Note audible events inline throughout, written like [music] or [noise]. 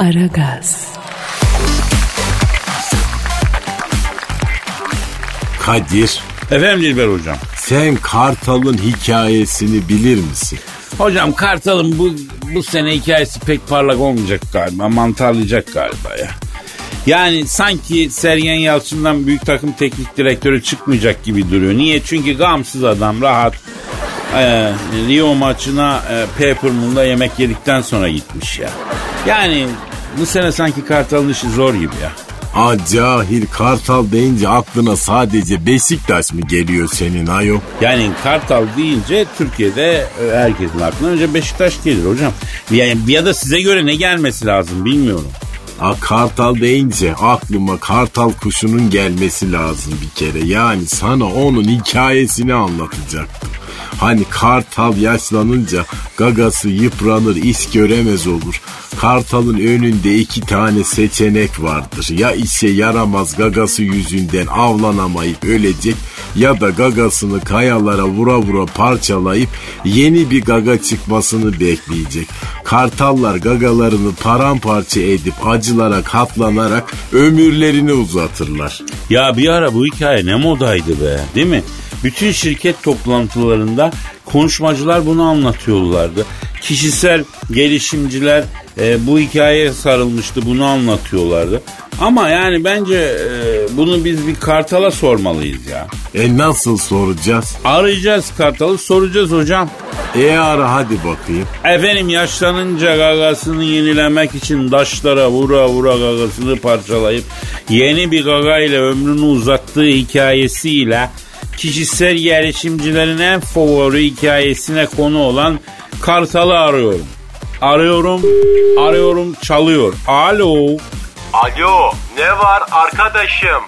Aragaz, Kadir Efendim Dilber hocam. sen Kartal'ın hikayesini bilir misin? Hocam Kartal'ın bu, bu sene hikayesi pek parlak olmayacak galiba. Mantarlayacak galiba ya. Yani sanki Sergen Yalçın'dan büyük takım teknik direktörü çıkmayacak gibi duruyor. Niye? Çünkü gamsız adam rahat. Ee, Rio maçına e, Peppermoon'da yemek yedikten sonra gitmiş ya. Yani bu sene sanki Kartal'ın işi zor gibi ya. Cahil Kartal deyince aklına sadece Beşiktaş mı geliyor senin ayol? Yani Kartal deyince Türkiye'de e, herkesin aklına önce Beşiktaş gelir hocam. Yani ya da size göre ne gelmesi lazım bilmiyorum. Aa, Kartal deyince aklıma Kartal kuşunun gelmesi lazım bir kere. Yani sana onun hikayesini anlatacaktım. Hani Kartal yaşlanınca gagası yıpranır, iş göremez olur. Kartal'ın önünde iki tane seçenek vardır. Ya işe yaramaz gagası yüzünden avlanamayıp ölecek ya da gagasını kayalara vura vura parçalayıp yeni bir gaga çıkmasını bekleyecek. Kartallar gagalarını paramparça edip acılara katlanarak ömürlerini uzatırlar. Ya bir ara bu hikaye ne modaydı be değil mi? Bütün şirket toplantılarında konuşmacılar bunu anlatıyorlardı. Kişisel gelişimciler e, bu hikayeye sarılmıştı bunu anlatıyorlardı. Ama yani bence e, bunu biz bir kartala sormalıyız ya. E nasıl soracağız? Arayacağız kartalı soracağız hocam. E ara hadi bakayım. Efendim yaşlanınca gagasını yenilemek için taşlara vura vura gagasını parçalayıp yeni bir gaga ile ömrünü uzattığı hikayesiyle kişisel gelişimcilerin en favori hikayesine konu olan Kartal'ı arıyorum. Arıyorum, arıyorum, çalıyor. Alo. Alo ne var arkadaşım?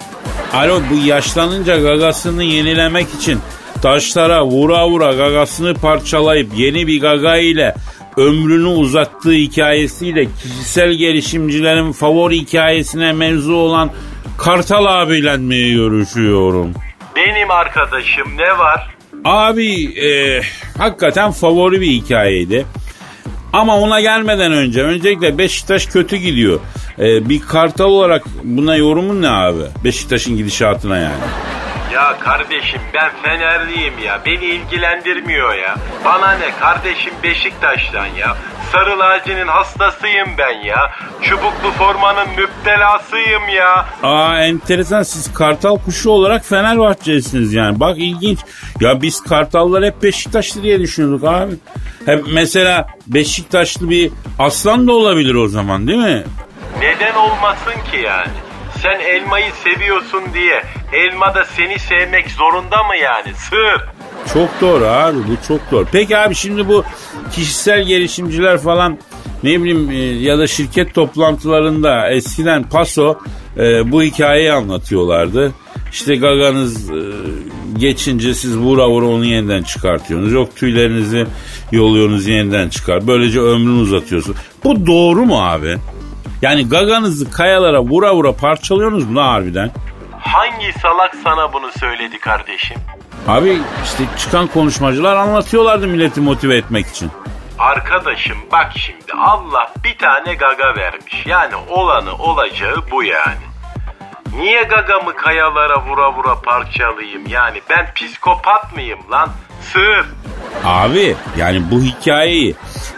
Alo bu yaşlanınca gagasını yenilemek için taşlara vura vura gagasını parçalayıp yeni bir gaga ile ömrünü uzattığı hikayesiyle kişisel gelişimcilerin favori hikayesine mevzu olan Kartal abiyle mi görüşüyorum? Benim arkadaşım ne var? Abi e, hakikaten favori bir hikayeydi. Ama ona gelmeden önce öncelikle Beşiktaş kötü gidiyor. E, bir kartal olarak buna yorumun ne abi? Beşiktaş'ın gidişatına yani. Ya kardeşim ben Fenerliyim ya. Beni ilgilendirmiyor ya. Bana ne kardeşim Beşiktaş'tan ya. Sarı laci'nin hastasıyım ben ya. Çubuklu formanın müptelasıyım ya. Aa enteresan siz kartal kuşu olarak Fenerbahçelisiniz yani. Bak ilginç. Ya biz kartallar hep Beşiktaşlı diye düşünüyorduk abi. Hep mesela Beşiktaşlı bir aslan da olabilir o zaman değil mi? Neden olmasın ki yani? Sen elmayı seviyorsun diye elma da seni sevmek zorunda mı yani? Sır. Çok doğru abi bu çok doğru. Peki abi şimdi bu kişisel gelişimciler falan ne bileyim e, ya da şirket toplantılarında eskiden paso e, bu hikayeyi anlatıyorlardı. İşte gaganız e, geçince siz vura vura onu yeniden çıkartıyorsunuz. Yok tüylerinizi yoluyorsunuz yeniden çıkar. Böylece ömrünü uzatıyorsunuz. Bu doğru mu abi? Yani gaganızı kayalara vura vura parçalıyorsunuz mu lan harbiden? Hangi salak sana bunu söyledi kardeşim? Abi işte çıkan konuşmacılar anlatıyorlardı milleti motive etmek için. Arkadaşım bak şimdi Allah bir tane gaga vermiş. Yani olanı olacağı bu yani. Niye gagamı kayalara vura vura parçalayayım? Yani ben psikopat mıyım lan? Sığır. Abi yani bu hikayeyi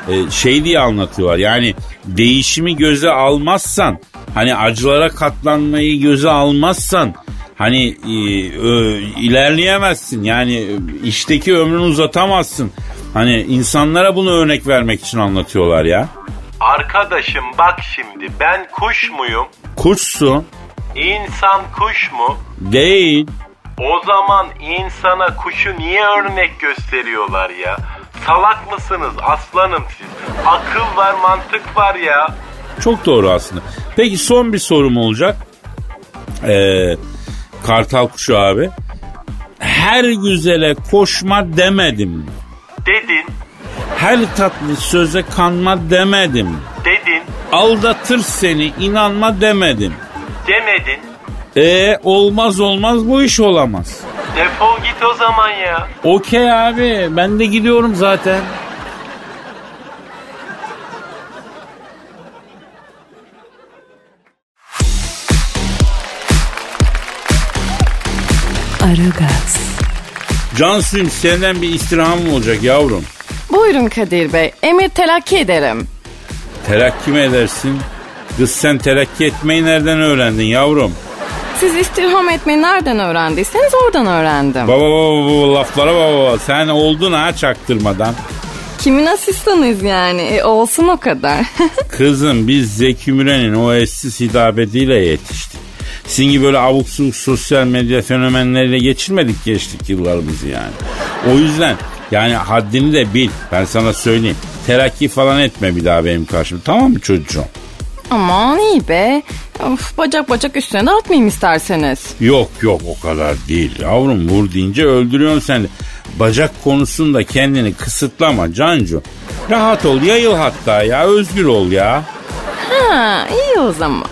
e, şey diye anlatıyorlar. Yani değişimi göze almazsan hani acılara katlanmayı göze almazsan hani e, ö, ilerleyemezsin. Yani işteki ömrünü uzatamazsın. Hani insanlara bunu örnek vermek için anlatıyorlar ya. Arkadaşım bak şimdi ben kuş muyum? Kuşsun İnsan kuş mu? değil. O zaman insana kuşu niye örnek gösteriyorlar ya? Salak mısınız aslanım siz? Akıl var mantık var ya. Çok doğru aslında. Peki son bir sorum olacak. Ee, Kartal kuşu abi. Her güzele koşma demedim. Dedin, Her tatlı söze kanma demedim. dedin, Aldatır seni inanma demedim demedin. Ee olmaz olmaz bu iş olamaz. Defol git o zaman ya. Okey abi ben de gidiyorum zaten. Aragaz. Cansu'yum senden bir istirhamım olacak yavrum. Buyurun Kadir Bey. Emir telakki ederim. Terakki mi edersin? Kız sen terakki etmeyi nereden öğrendin yavrum? Siz istirham etmeyi nereden öğrendiyseniz oradan öğrendim. Baba baba baba laflara baba baba. Sen oldun ha çaktırmadan. Kimin asistanıyız yani? E, olsun o kadar. [laughs] Kızım biz Zeki Müren'in o eşsiz hitabetiyle yetiştik. Sizin gibi böyle abuk subuk sosyal medya fenomenleriyle geçirmedik geçtik yıllarımızı yani. O yüzden yani haddini de bil. Ben sana söyleyeyim. Terakki falan etme bir daha benim karşımda. Tamam mı çocuğum? Aman iyi be. Of, bacak bacak üstüne de atmayayım isterseniz. Yok yok o kadar değil yavrum vur deyince öldürüyorsun sen de. Bacak konusunda kendini kısıtlama Cancu. Rahat ol yayıl hatta ya özgür ol ya. Ha iyi o zaman.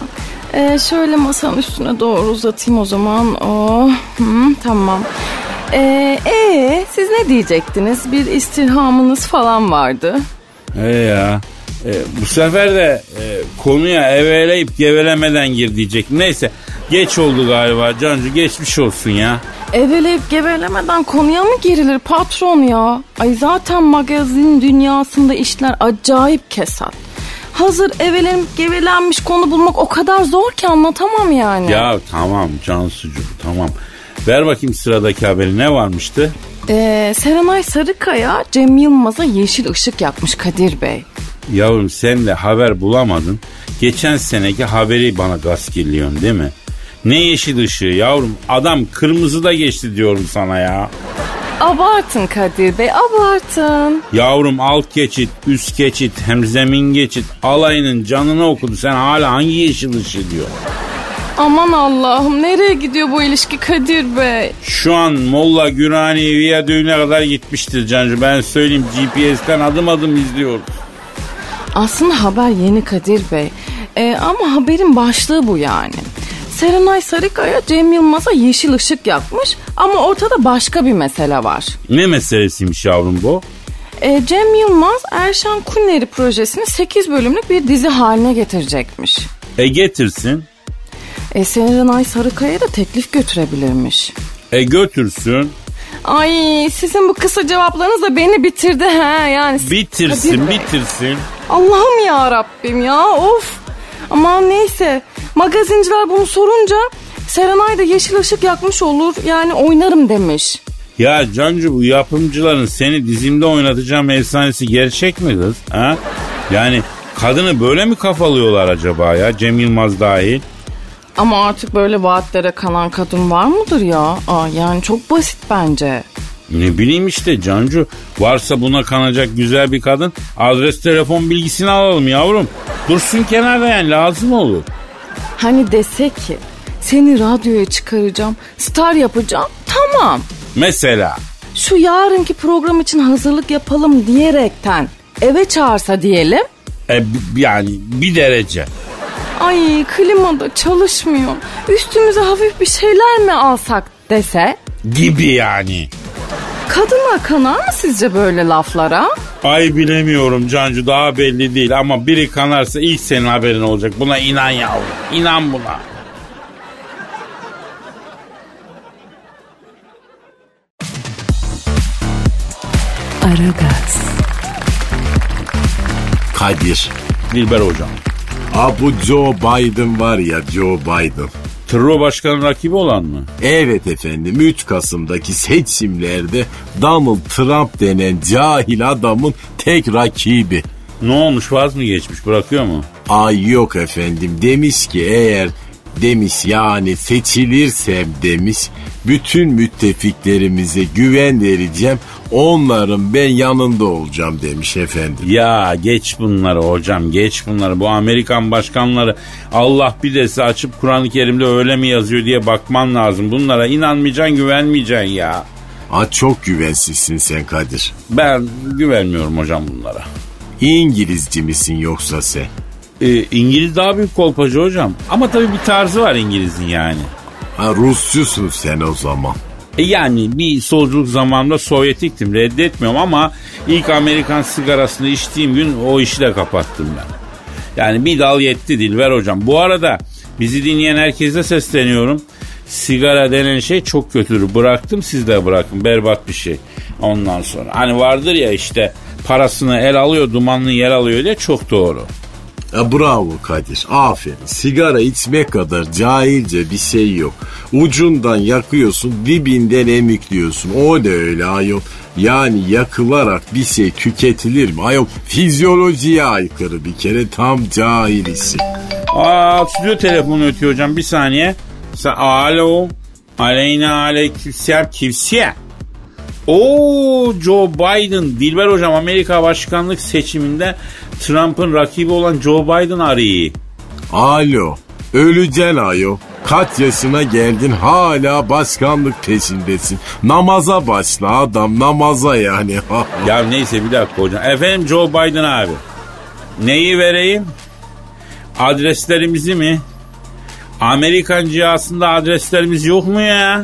Ee, şöyle masanın üstüne doğru uzatayım o zaman. Oh, hı, tamam. Ee, ee, siz ne diyecektiniz? Bir istirhamınız falan vardı. He ya. E, bu sefer de e, konuya eveleyip gevelemeden gir diyecek. Neyse geç oldu galiba Cancu geçmiş olsun ya. Eveleyip gevelemeden konuya mı girilir patron ya? Ay zaten magazin dünyasında işler acayip kesat. Hazır evelenip gevelenmiş konu bulmak o kadar zor ki anlatamam yani. Ya tamam Cansucuğum tamam. Ver bakayım sıradaki haberi ne varmıştı? Ee, Serenay Sarıkaya Cem Yılmaz'a yeşil ışık yakmış Kadir Bey. Yavrum sen de haber bulamadın. Geçen seneki haberi bana gaz geliyorsun değil mi? Ne yeşil ışığı yavrum adam kırmızı da geçti diyorum sana ya. Abartın Kadir Bey abartın. Yavrum alt geçit, üst geçit, hem zemin geçit alayının canını okudu. Sen hala hangi yeşil ışığı diyor? Aman Allah'ım nereye gidiyor bu ilişki Kadir Bey? Şu an Molla Gürani Viyadüğü'ne kadar gitmiştir Cancı. Ben söyleyeyim GPS'ten adım adım izliyoruz. Aslında haber yeni Kadir Bey. Ee, ama haberin başlığı bu yani. Serenay Sarıkaya Cem Yılmaz'a yeşil ışık yakmış ama ortada başka bir mesele var. Ne meselesiymiş yavrum bu? Ee, Cem Yılmaz Erşan Kuneri projesini 8 bölümlük bir dizi haline getirecekmiş. E getirsin. E, Serenay Sarıkaya da teklif götürebilirmiş. E götürsün. Ay sizin bu kısa cevaplarınız da beni bitirdi ha yani. Bitirsin bitirsin. Allah'ım ya Rabbim ya of. Aman neyse magazinciler bunu sorunca Serenay da yeşil ışık yakmış olur yani oynarım demiş. Ya Cancu bu yapımcıların seni dizimde oynatacağım efsanesi gerçek mi kız? Ha? Yani kadını böyle mi kafalıyorlar acaba ya Cem Yılmaz dahil? Ama artık böyle vaatlere kalan kadın var mıdır ya? Aa, yani çok basit bence. Ne bileyim işte Cancu varsa buna kanacak güzel bir kadın adres telefon bilgisini alalım yavrum. Dursun kenarda yani lazım olur. Hani dese ki seni radyoya çıkaracağım, star yapacağım tamam. Mesela Şu yarınki program için hazırlık yapalım diyerekten eve çağırsa diyelim. e, yani bir derece. Ay klima da çalışmıyor. Üstümüze hafif bir şeyler mi alsak dese? Gibi yani. Kadınlar kanar mı sizce böyle laflara? Ay bilemiyorum Cancu daha belli değil ama biri kanarsa ilk senin haberin olacak. Buna inan yavrum. İnan buna. Aragaz. Kadir. Dilber hocam. Ha bu Joe Biden var ya Joe Biden. Tırro başkanın rakibi olan mı? Evet efendim 3 Kasım'daki seçimlerde Donald Trump denen cahil adamın tek rakibi. Ne olmuş vaz mı geçmiş bırakıyor mu? Ay yok efendim demiş ki eğer demiş yani seçilirsem demiş bütün müttefiklerimize güven vereceğim onların ben yanında olacağım demiş efendim. Ya geç bunları hocam geç bunları. Bu Amerikan başkanları Allah bir dese açıp Kur'an-ı Kerim'de öyle mi yazıyor diye bakman lazım. Bunlara inanmayacaksın güvenmeyeceksin ya. Aa, çok güvensizsin sen Kadir. Ben güvenmiyorum hocam bunlara. İngilizci misin yoksa sen? Ee, İngiliz daha büyük kolpacı hocam. Ama tabii bir tarzı var İngiliz'in yani. Ha, Rusçusun sen o zaman. E yani bir solculuk zamanında Sovyetiktim reddetmiyorum ama ilk Amerikan sigarasını içtiğim gün o işi de kapattım ben. Yani bir dal yetti Dilber hocam. Bu arada bizi dinleyen herkese sesleniyorum. sigara denen şey çok kötüdür. Bıraktım siz de bırakın. Berbat bir şey. Ondan sonra. Hani vardır ya işte parasını el alıyor dumanını yer alıyor diye çok doğru. Ya bravo Kadir. Aferin. Sigara içmek kadar cahilce bir şey yok. Ucundan yakıyorsun, dibinden emikliyorsun. O da öyle ayol. Yani yakılarak bir şey tüketilir mi? Ayol fizyolojiye aykırı bir kere tam cahil işi. Aa stüdyo telefonu ötüyor hocam bir saniye. Sa Alo. Aleyna aleykümselam kimsiye? Oo Joe Biden. Dilber hocam Amerika başkanlık seçiminde Trump'ın rakibi olan Joe Biden arıyor. Alo. Öleceksin ayol. Kaç yaşına geldin hala başkanlık peşindesin. Namaza başla adam namaza yani. [laughs] Ya neyse bir dakika hocam. Efendim Joe Biden abi. Neyi vereyim? Adreslerimizi mi? Amerikan cihazında adreslerimiz yok mu ya?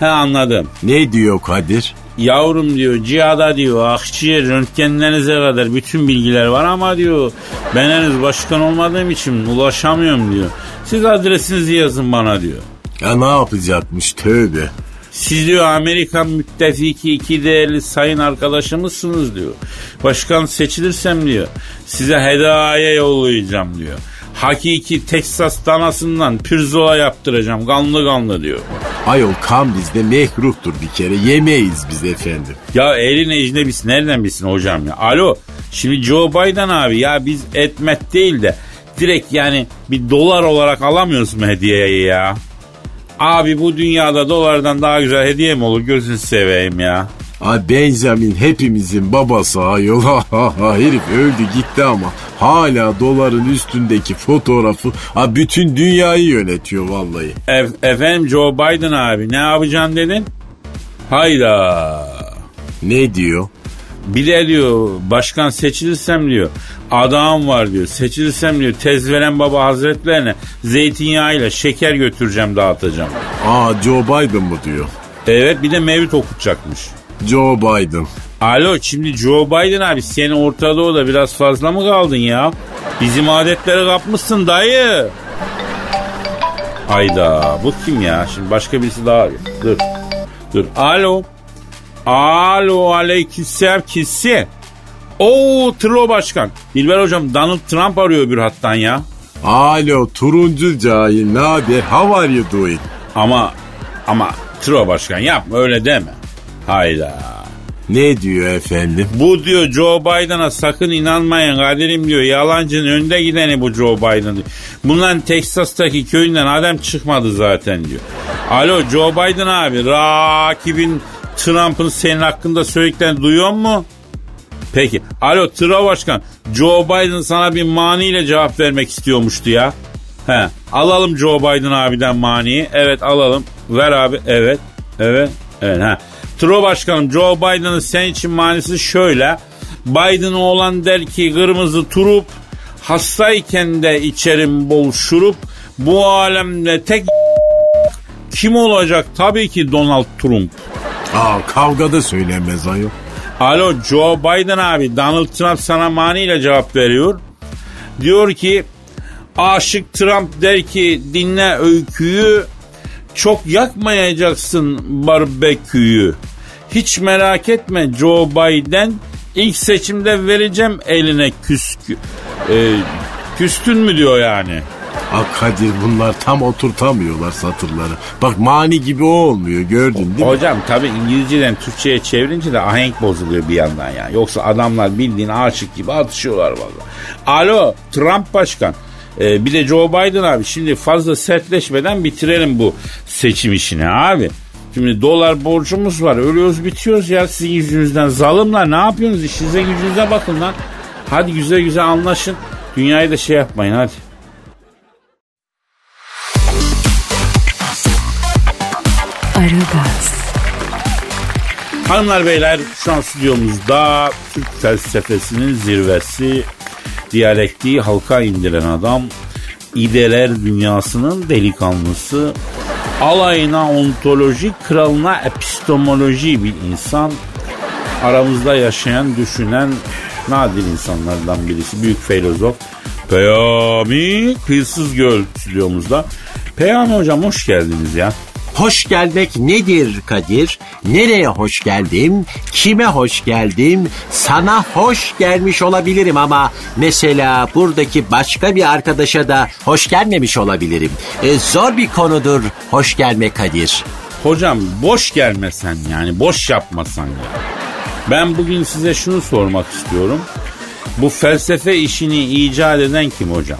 He anladım. ne diyor Kadir? Yavrum diyor cihada diyor akciğer röntgenlerinize kadar bütün bilgiler var ama diyor ben henüz başkan olmadığım için ulaşamıyorum diyor. Siz adresinizi yazın bana diyor. Ya ne yapacakmış tövbe. Siz diyor Amerikan müttefiki iki değerli sayın arkadaşımızsınız diyor. Başkan seçilirsem diyor size hediye yollayacağım diyor. Hakiki Teksas danasından pirzola yaptıracağım kanlı kanlı diyor. Ayol kan bizde mekruhtur bir kere yemeyiz biz efendim. Ya elin ecnebisi nereden bilsin hocam ya? Alo şimdi Joe Biden abi ya biz etmet değil de direkt yani bir dolar olarak alamıyoruz mu hediyeyi ya? Abi bu dünyada dolardan daha güzel hediye mi olur gözünü seveyim ya. Ay Benjamin hepimizin babası ayol. [laughs] Herif öldü gitti ama hala doların üstündeki fotoğrafı ha, bütün dünyayı yönetiyor vallahi. E- efendim Joe Biden abi ne yapacaksın dedin? Hayda. Ne diyor? Bir de diyor başkan seçilirsem diyor adam var diyor seçilirsem diyor tezveren baba hazretlerine zeytinyağıyla şeker götüreceğim dağıtacağım. Aa Joe Biden mı diyor? Evet bir de mevlüt okutacakmış. Joe Biden. Alo şimdi Joe Biden abi senin Orta Doğu'da biraz fazla mı kaldın ya? Bizim adetleri kapmışsın dayı. Hayda bu kim ya? Şimdi başka birisi daha arıyor. Dur. Dur. Alo. Alo aleykümselam kimsin? Oo Tro Başkan. Dilber hocam Donald Trump arıyor bir hattan ya. Alo turuncu cahil ne haber? How are you doing? Ama ama Tro Başkan yapma öyle deme. Hayda. Ne diyor efendim? Bu diyor Joe Biden'a sakın inanmayın Kadir'im diyor. Yalancının önde gideni bu Joe Biden diyor. Bunların Teksas'taki köyünden adam çıkmadı zaten diyor. Alo Joe Biden abi rakibin Trump'ın senin hakkında söylediklerini duyuyor mu? Peki. Alo Tıra Başkan. Joe Biden sana bir maniyle cevap vermek istiyormuştu ya. He. Alalım Joe Biden abiden maniyi. Evet alalım. Ver abi. Evet. Evet. Evet. Ha. Tro Başkanım Joe Biden'ın sen için manisi şöyle. Biden oğlan der ki kırmızı turup hastayken de içerim bol şurup bu alemde tek [laughs] kim olacak? Tabii ki Donald Trump. Aa kavgada söylenmez ayol. Alo Joe Biden abi Donald Trump sana maniyle cevap veriyor. Diyor ki aşık Trump der ki dinle öyküyü çok yakmayacaksın barbeküyü. Hiç merak etme Joe Biden ilk seçimde vereceğim eline küskü. Ee, küstün mü diyor yani. Aa Kadir bunlar tam oturtamıyorlar satırları. Bak mani gibi o olmuyor gördün değil mi? Hocam tabii İngilizceden Türkçe'ye çevirince de ahenk bozuluyor bir yandan ya. Yoksa adamlar bildiğin aşık gibi atışıyorlar valla. Alo Trump başkan. Ee, bir de Joe Biden abi şimdi fazla sertleşmeden bitirelim bu seçim işini abi. Şimdi dolar borcumuz var. Ölüyoruz bitiyoruz ya sizin yüzünüzden. Zalimler ne yapıyorsunuz? İşinize gücünüze bakın lan. Hadi güzel güzel anlaşın. Dünyayı da şey yapmayın hadi. Aragaz, Hanımlar beyler şu an stüdyomuzda Türk felsefesinin zirvesi diyalektiği halka indiren adam ideler dünyasının delikanlısı alayına ontoloji kralına epistemoloji bir insan aramızda yaşayan düşünen nadir insanlardan birisi büyük filozof Peyami Kıyısız Göl stüdyomuzda Peyami hocam hoş geldiniz ya. Hoş gelmek nedir Kadir? Nereye hoş geldim? Kime hoş geldim? Sana hoş gelmiş olabilirim ama mesela buradaki başka bir arkadaşa da hoş gelmemiş olabilirim. E, zor bir konudur hoş gelmek Kadir. Hocam boş gelmesen yani boş yapmasan ya. Ben bugün size şunu sormak istiyorum. Bu felsefe işini icat eden kim hocam?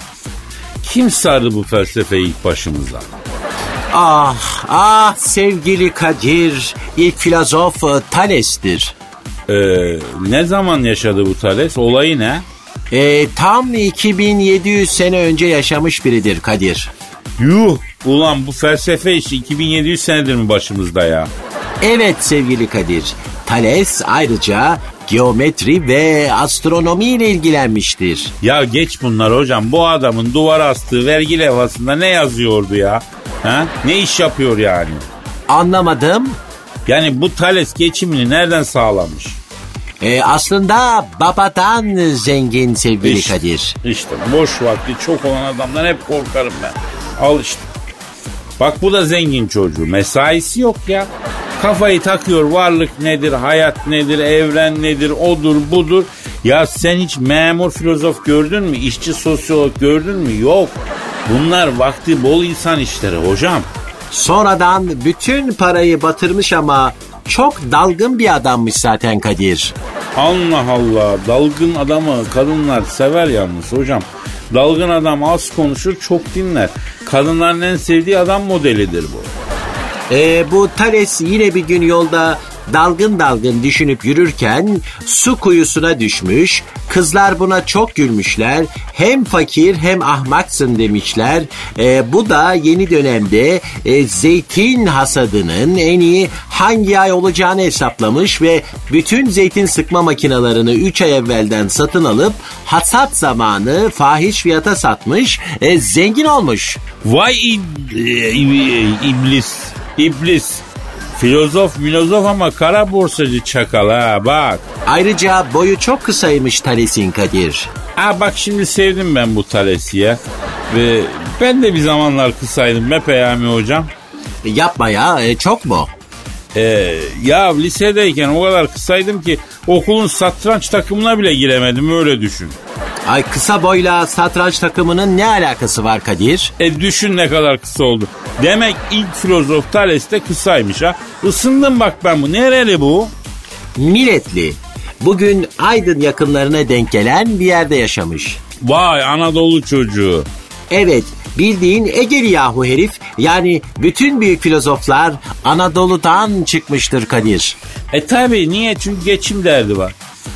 Kim sardı bu felsefeyi ilk başımıza? Ah ah sevgili Kadir ilk filozof e, Thales'tir. Ee, ne zaman yaşadı bu Thales? Olayı ne? E, tam 2700 sene önce yaşamış biridir Kadir. Yuh ulan bu felsefe işi 2700 senedir mi başımızda ya? Evet sevgili Kadir. Thales ayrıca geometri ve astronomi ile ilgilenmiştir. Ya geç bunlar hocam. Bu adamın duvar astığı vergi levhasında ne yazıyordu ya? Ha? Ne iş yapıyor yani? Anlamadım. Yani bu Thales geçimini nereden sağlamış? E, aslında babadan zengin sevgili İşte, Kadir. işte boş vakti çok olan adamdan hep korkarım ben. Al işte. Bak bu da zengin çocuğu. Mesaisi yok ya. Kafayı takıyor varlık nedir, hayat nedir, evren nedir, odur budur. Ya sen hiç memur filozof gördün mü? İşçi sosyolog gördün mü? Yok. Bunlar vakti bol insan işleri hocam. Sonradan bütün parayı batırmış ama çok dalgın bir adammış zaten Kadir. Allah Allah dalgın adamı kadınlar sever yalnız hocam. Dalgın adam az konuşur çok dinler. Kadınların en sevdiği adam modelidir bu. E, bu Thales yine bir gün yolda dalgın dalgın düşünüp yürürken su kuyusuna düşmüş. Kızlar buna çok gülmüşler. Hem fakir hem ahmaksın demişler. E, bu da yeni dönemde e, zeytin hasadının en iyi hangi ay olacağını hesaplamış ve bütün zeytin sıkma makinalarını 3 ay evvelden satın alıp hasat zamanı fahiş fiyata satmış. E, zengin olmuş. Vay e, ib- iblis, iblis. Filozof milozof ama kara borsacı çakal ha bak. Ayrıca boyu çok kısaymış Thales'in Kadir. Ha bak şimdi sevdim ben bu Thales'i ya. Ve ben de bir zamanlar kısaydım be Peyami hocam. Yapma ya e, çok mu? Ee, ya lisedeyken o kadar kısaydım ki okulun satranç takımına bile giremedim öyle düşün. Ay kısa boyla satranç takımının ne alakası var Kadir? E düşün ne kadar kısa oldu. Demek ilk filozof Thales de kısaymış ha. Isındım bak ben bu. Nereli bu? Milletli. Bugün Aydın yakınlarına denk gelen bir yerde yaşamış. Vay Anadolu çocuğu. Evet bildiğin Egeli yahu herif. Yani bütün büyük filozoflar Anadolu'dan çıkmıştır Kadir. E tabi niye? Çünkü geçim derdi var.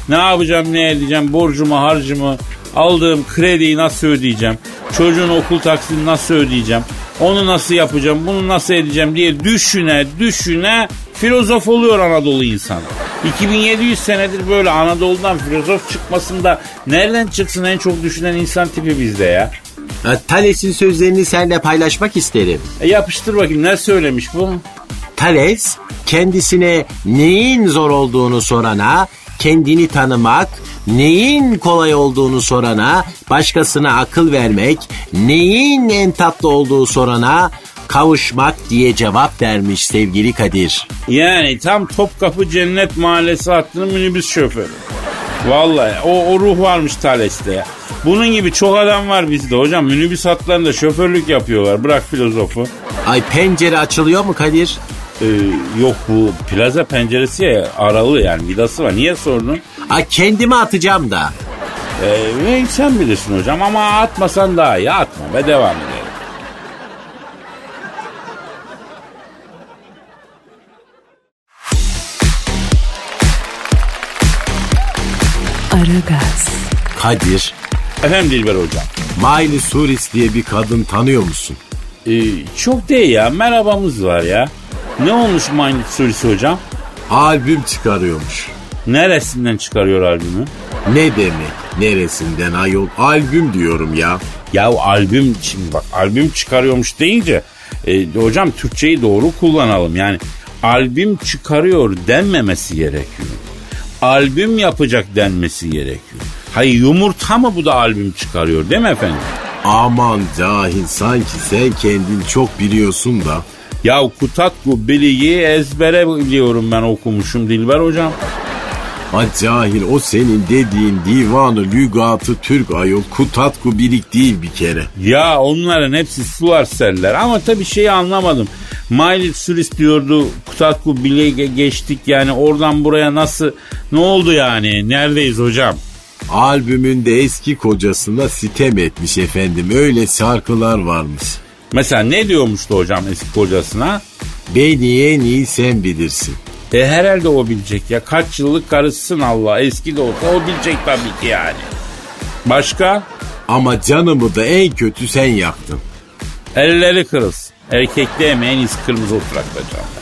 Ne yapacağım ne edeceğim borcumu harcımı aldığım krediyi nasıl ödeyeceğim? Çocuğun okul taksini nasıl ödeyeceğim? Onu nasıl yapacağım bunu nasıl edeceğim diye düşüne düşüne filozof oluyor Anadolu insanı. 2700 senedir böyle Anadolu'dan filozof çıkmasında nereden çıksın en çok düşünen insan tipi bizde ya? Ha, Thales'in sözlerini seninle paylaşmak isterim. E yapıştır bakayım ne söylemiş bu? Thales kendisine neyin zor olduğunu sorana, kendini tanımak, neyin kolay olduğunu sorana, başkasına akıl vermek, neyin en tatlı olduğu sorana kavuşmak diye cevap vermiş sevgili Kadir. Yani tam Topkapı Cennet Mahallesi hattının minibüs şoförü. Vallahi o, o ruh varmış Thales'te ya. Bunun gibi çok adam var bizde hocam. Minibüs hatlarında şoförlük yapıyorlar. Bırak filozofu. Ay pencere açılıyor mu Kadir? Ee, yok bu plaza penceresi ya aralı yani vidası var. Niye sordun? Ay kendimi atacağım da. Ee, sen bilirsin hocam ama atmasan daha iyi. Atma ve devam edelim. Aragaz, Kadir, Efendim Dilber hocam. Miley Cyrus diye bir kadın tanıyor musun? Ee, çok değil ya merhabamız var ya. Ne olmuş Mind Surisi hocam? Albüm çıkarıyormuş. Neresinden çıkarıyor albümü? Ne demek? Neresinden ayol? Albüm diyorum ya. Ya albüm şimdi bak albüm çıkarıyormuş deyince e, hocam Türkçeyi doğru kullanalım. Yani albüm çıkarıyor denmemesi gerekiyor. Albüm yapacak denmesi gerekiyor. Hayır yumurta mı bu da albüm çıkarıyor değil mi efendim? Aman cahil sanki sen kendin çok biliyorsun da. Ya Kutatku Bili'yi ezbere biliyorum ben okumuşum Dilber hocam. Ha cahil o senin dediğin divanı lügatı Türk ayol kutatku birik değil bir kere. Ya onların hepsi sular seller ama tabii şeyi anlamadım. Miley Cyrus diyordu Kutatku Bili'ye geçtik yani oradan buraya nasıl ne oldu yani neredeyiz hocam? Albümünde eski kocasına sitem etmiş efendim öyle şarkılar varmış. Mesela ne diyormuştu hocam eski kocasına? Beni en iyi sen bilirsin. E herhalde o bilecek ya. Kaç yıllık karısısın Allah. Eski de olsa o bilecek tabii ki yani. Başka? Ama canımı da en kötü sen yaktın. Elleri kırılsın. Erkekliğe mi en iyisi kırmızı oturakta canlasın.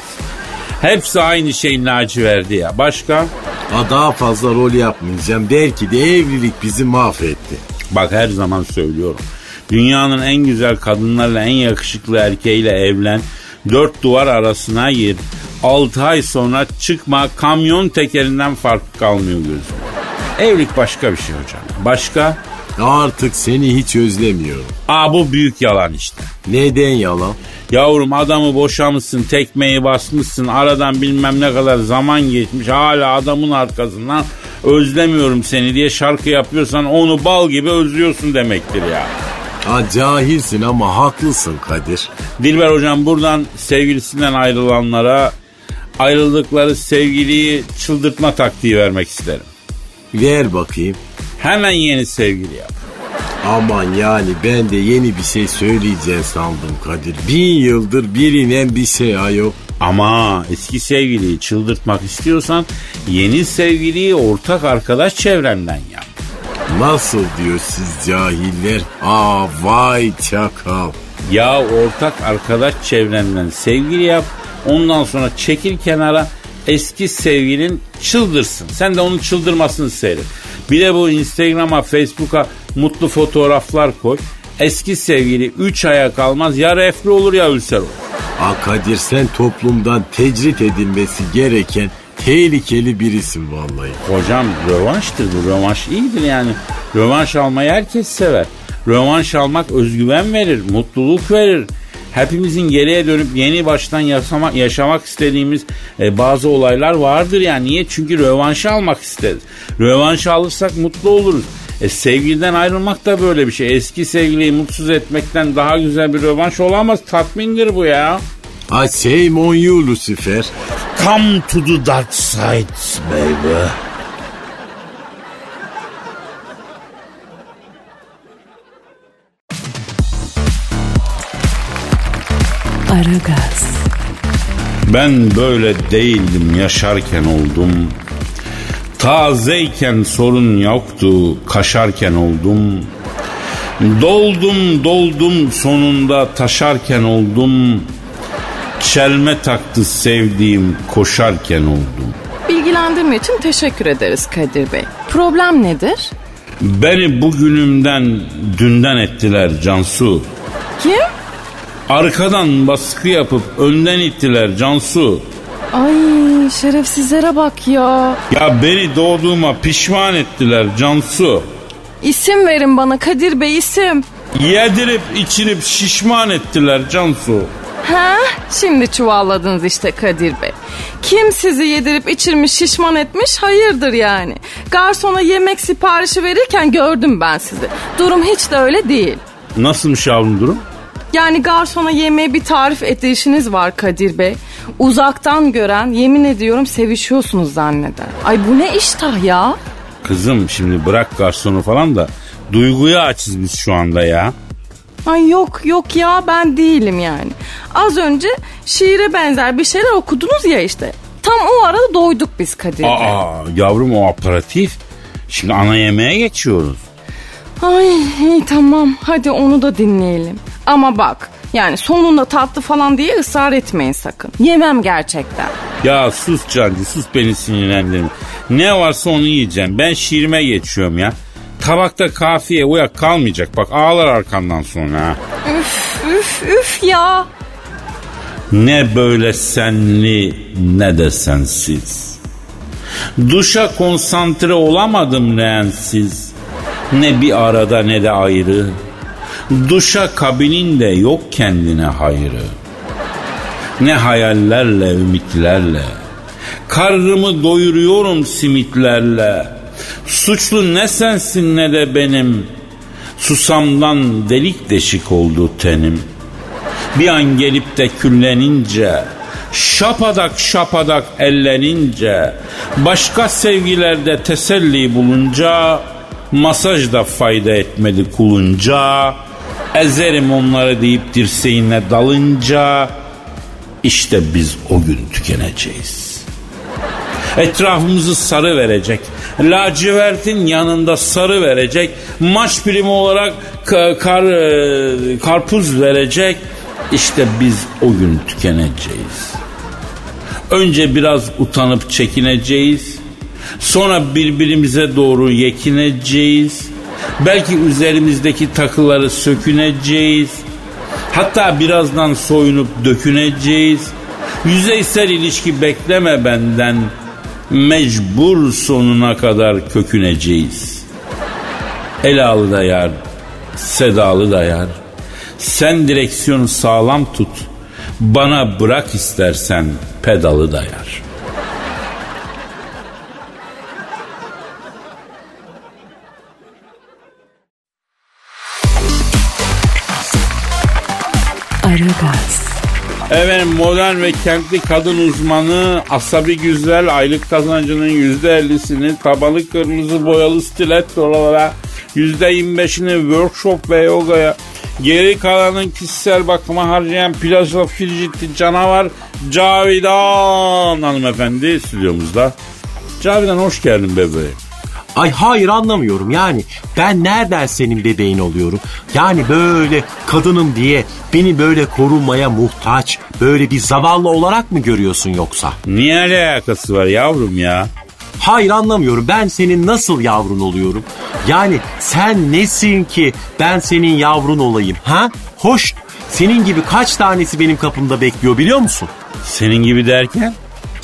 Hepsi aynı şeyin verdi ya. Başka? Ha daha fazla rol yapmayacağım. Der ki de evlilik bizi mahvetti. Bak her zaman söylüyorum. Dünyanın en güzel kadınlarla en yakışıklı erkeğiyle evlen. Dört duvar arasına gir. 6 ay sonra çıkma kamyon tekerinden farkı kalmıyor gözüm. Evlilik başka bir şey hocam. Başka? Artık seni hiç özlemiyorum. Aa bu büyük yalan işte. Neden yalan? Yavrum adamı boşamışsın, tekmeyi basmışsın, aradan bilmem ne kadar zaman geçmiş, hala adamın arkasından özlemiyorum seni diye şarkı yapıyorsan onu bal gibi özlüyorsun demektir ya. Ha cahilsin ama haklısın Kadir. Dilber hocam buradan sevgilisinden ayrılanlara ayrıldıkları sevgiliyi çıldırtma taktiği vermek isterim. Ver bakayım. Hemen yeni sevgili yap. Aman yani ben de yeni bir şey söyleyeceğim sandım Kadir. Bin yıldır bilinen bir şey ayol. Ama eski sevgiliyi çıldırtmak istiyorsan yeni sevgiliyi ortak arkadaş çevrenden yap. Nasıl diyor siz cahiller? Aa vay çakal. Ya ortak arkadaş çevrenden sevgili yap. Ondan sonra çekil kenara eski sevgilin çıldırsın. Sen de onun çıldırmasını seyret. Bir de bu Instagram'a, Facebook'a mutlu fotoğraflar koy. Eski sevgili 3 aya kalmaz ya reflü olur ya ülser olur. Aa Kadir sen toplumdan tecrit edilmesi gereken tehlikeli birisin vallahi. Hocam rövanştır bu. Rövanş iyidir yani. Rövanş almayı herkes sever. Rövanş almak özgüven verir, mutluluk verir. Hepimizin geriye dönüp yeni baştan yaşamak, yaşamak istediğimiz e, bazı olaylar vardır yani. Niye? Çünkü rövanşı almak isteriz. Rövanşı alırsak mutlu oluruz. E, sevgiliden ayrılmak da böyle bir şey. Eski sevgiliyi mutsuz etmekten daha güzel bir rövanş olamaz. Tatmindir bu ya. I shame on you Lucifer. Come to the dark side baby. Aragaz, Ben böyle değildim yaşarken oldum. Tazeyken sorun yoktu kaşarken oldum. Doldum doldum sonunda taşarken oldum. Çelme taktı sevdiğim koşarken oldum. Bilgilendirme için teşekkür ederiz Kadir Bey. Problem nedir? Beni bugünümden dünden ettiler Cansu. Kim? Arkadan baskı yapıp önden ittiler Cansu. Ay şerefsizlere bak ya. Ya beni doğduğuma pişman ettiler Cansu. İsim verin bana Kadir Bey isim. Yedirip içirip şişman ettiler Cansu. Ha? Şimdi çuvalladınız işte Kadir Bey. Kim sizi yedirip içirmiş şişman etmiş hayırdır yani. Garsona yemek siparişi verirken gördüm ben sizi. Durum hiç de öyle değil. Nasılmış yavrum durum? Yani garsona yemeğe bir tarif edişiniz var Kadir Bey. Uzaktan gören yemin ediyorum sevişiyorsunuz zanneder. Ay bu ne iştah ya? Kızım şimdi bırak garsonu falan da duyguyu açız biz şu anda ya. Ay yok yok ya ben değilim yani. Az önce şiire benzer bir şeyler okudunuz ya işte. Tam o arada doyduk biz Kadir Bey. Aa yavrum o aparatif. Şimdi ana yemeğe geçiyoruz. Ay iyi tamam hadi onu da dinleyelim. Ama bak yani sonunda tatlı falan diye ısrar etmeyin sakın. Yemem gerçekten. Ya sus Cancı sus beni sinirlendirme. Ne varsa onu yiyeceğim. Ben şiirime geçiyorum ya. Tabakta kafiye uyak kalmayacak. Bak ağlar arkandan sonra ha. Üf üf üf ya. Ne böyle senli ne de sensiz. Duşa konsantre olamadım rensiz. Ne bir arada ne de ayrı. Duşa kabinin de yok kendine hayrı. Ne hayallerle, ümitlerle. Karnımı doyuruyorum simitlerle. Suçlu ne sensin ne de benim. Susamdan delik deşik oldu tenim. Bir an gelip de küllenince, şapadak şapadak ellenince, başka sevgilerde teselli bulunca, masaj da fayda etmedi kulunca, ezerim onları deyip dirseğine dalınca, işte biz o gün tükeneceğiz. Etrafımızı sarı verecek. Lacivertin yanında sarı verecek. Maç primi olarak kar, kar, e, karpuz verecek. İşte biz o gün tükeneceğiz. Önce biraz utanıp çekineceğiz. Sonra birbirimize doğru yekineceğiz. Belki üzerimizdeki takıları söküneceğiz. Hatta birazdan soyunup döküneceğiz. Yüzeysel ilişki bekleme benden. Mecbur sonuna kadar köküneceğiz. Elalı da yar, sedalı da yar. Sen direksiyonu sağlam tut. Bana bırak istersen pedalı dayar. Modern ve kentli kadın uzmanı asabi güzel aylık kazancının yüzde ellisini tabalı kırmızı boyalı stilettolara yüzde yirmi beşini workshop ve yogaya geri kalanın kişisel bakıma harcayan plajla fricitli canavar Cavidan hanımefendi stüdyomuzda. Cavidan hoş geldin bebeğim. Ay hayır anlamıyorum yani ben nereden senin bebeğin oluyorum? Yani böyle kadınım diye beni böyle korunmaya muhtaç böyle bir zavallı olarak mı görüyorsun yoksa? Niye alakası var yavrum ya? Hayır anlamıyorum ben senin nasıl yavrun oluyorum? Yani sen nesin ki ben senin yavrun olayım ha? Hoş senin gibi kaç tanesi benim kapımda bekliyor biliyor musun? Senin gibi derken?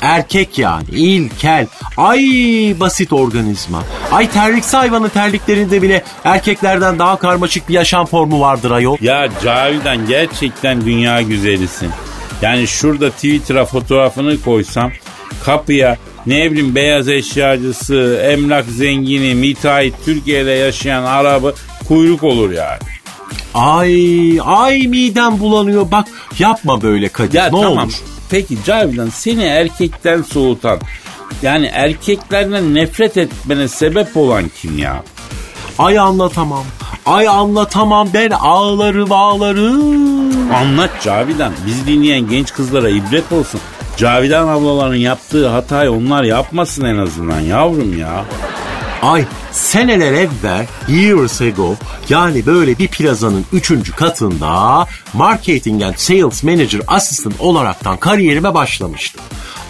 Erkek yani ilkel ay basit organizma. Ay terliksi hayvanın terliklerinde bile erkeklerden daha karmaşık bir yaşam formu vardır ayol. Ya Cavidan gerçekten dünya güzelisin. Yani şurada Twitter'a fotoğrafını koysam kapıya ne bileyim beyaz eşyacısı, emlak zengini, müteahhit Türkiye'de yaşayan Arabı kuyruk olur yani. Ay ay midem bulanıyor bak yapma böyle Kadir Ya ne tamam. olur. Peki Cavidan seni erkekten soğutan yani erkeklerden nefret etmene sebep olan kim ya? Ay anlatamam. Ay anlatamam ben ağlarım ağlarım. Anlat Cavidan. Biz dinleyen genç kızlara ibret olsun. Cavidan ablaların yaptığı hatayı onlar yapmasın en azından yavrum ya. Ay seneler evvel years ago yani böyle bir plazanın üçüncü katında marketing and sales manager assistant olaraktan kariyerime başlamıştım.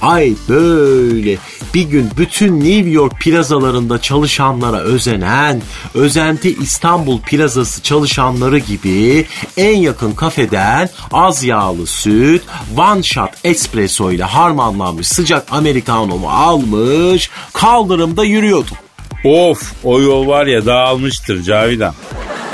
Ay böyle bir gün bütün New York plazalarında çalışanlara özenen, özenti İstanbul plazası çalışanları gibi en yakın kafeden az yağlı süt, one shot espresso ile harmanlanmış sıcak americano'mu almış kaldırımda yürüyordum. Of o yol var ya dağılmıştır Cavidan.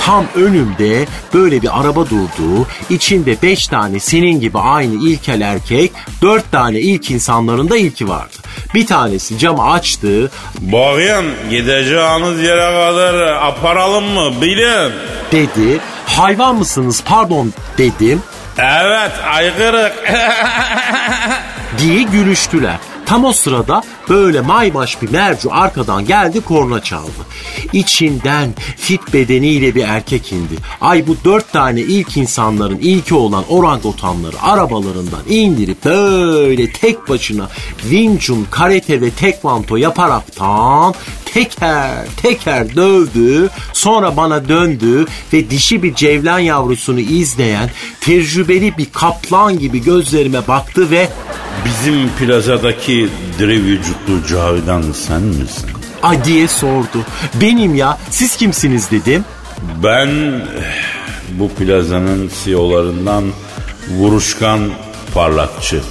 Tam önümde böyle bir araba durdu. İçinde beş tane senin gibi aynı ilkel erkek, dört tane ilk insanların da ilki vardı. Bir tanesi camı açtı, Bakın gideceğiniz yere kadar aparalım mı bilin. dedi. Hayvan mısınız pardon dedim Evet aykırık. [laughs] diye gülüştüler. Tam o sırada böyle maymaş bir mercu arkadan geldi korna çaldı. İçinden fit bedeniyle bir erkek indi. Ay bu dört tane ilk insanların ilki olan orangutanları arabalarından indirip böyle tek başına Wing karate ve tekvanto yaparaktan teker teker dövdü. Sonra bana döndü ve dişi bir cevlan yavrusunu izleyen tecrübeli bir kaplan gibi gözlerime baktı ve Bizim plazadaki diri vücutlu Cavidan sen misin? Ay diye sordu. Benim ya siz kimsiniz dedim. Ben bu plazanın CEO'larından Vuruşkan Parlakçı.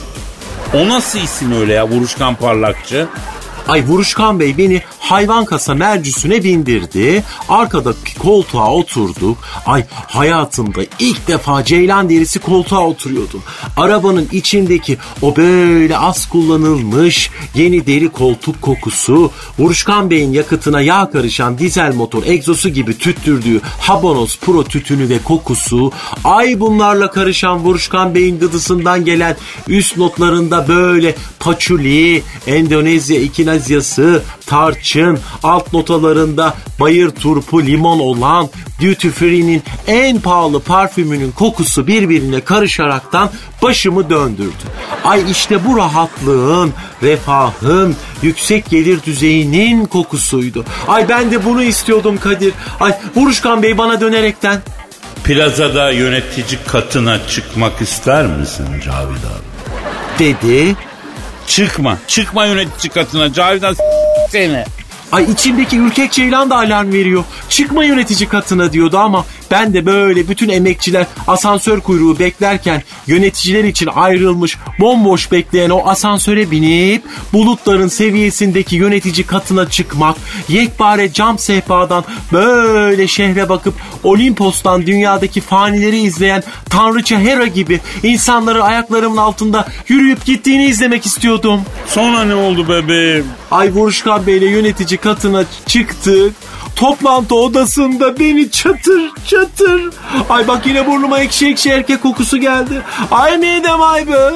O nasıl isim öyle ya Vuruşkan Parlakçı? Ay Vuruşkan Bey beni hayvan kasa mercüsüne bindirdi. Arkadaki koltuğa oturduk. Ay hayatımda ilk defa ceylan derisi koltuğa oturuyordum. Arabanın içindeki o böyle az kullanılmış yeni deri koltuk kokusu, Vuruşkan Bey'in yakıtına yağ karışan dizel motor egzosu gibi tüttürdüğü Habanos Pro tütünü ve kokusu, ay bunlarla karışan Vuruşkan Bey'in gıdısından gelen üst notlarında böyle paçuli, Endonezya ikinazyası, tarçın, alt notalarında bayır turpu limon olan Duty Free'nin en pahalı parfümünün kokusu birbirine karışaraktan başımı döndürdü. Ay işte bu rahatlığın, refahın, yüksek gelir düzeyinin kokusuydu. Ay ben de bunu istiyordum Kadir. Ay Vuruşkan Bey bana dönerekten. Plazada yönetici katına çıkmak ister misin Cavidan? Dedi. Çıkma. Çıkma yönetici katına Cavidan seni. Ay içimdeki ürkek ceylan da alarm veriyor. Çıkma yönetici katına diyordu ama ben de böyle bütün emekçiler asansör kuyruğu beklerken yöneticiler için ayrılmış bomboş bekleyen o asansöre binip bulutların seviyesindeki yönetici katına çıkmak, yekpare cam sehpadan böyle şehre bakıp Olimpos'tan dünyadaki fanileri izleyen Tanrıça Hera gibi insanların ayaklarımın altında yürüyüp gittiğini izlemek istiyordum. Sonra ne oldu bebeğim? Ay Vuruşkan Bey'le yönetici katına çıktık. Toplantı odasında beni çatır çatır. Ay bak yine burnuma ekşi ekşi erkek kokusu geldi. Ay midem ay be.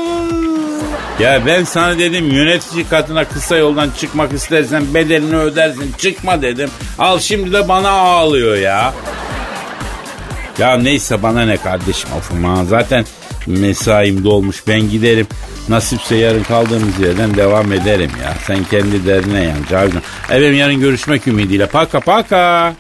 Ya ben sana dedim yönetici katına kısa yoldan çıkmak istersen bedelini ödersin. Çıkma dedim. Al şimdi de bana ağlıyor ya. Ya neyse bana ne kardeşim ofum ha. Zaten mesaim dolmuş ben giderim. Nasipse yarın kaldığımız yerden devam ederim ya. Sen kendi derdine yan Cavidan. Efendim yarın görüşmek ümidiyle. Paka paka.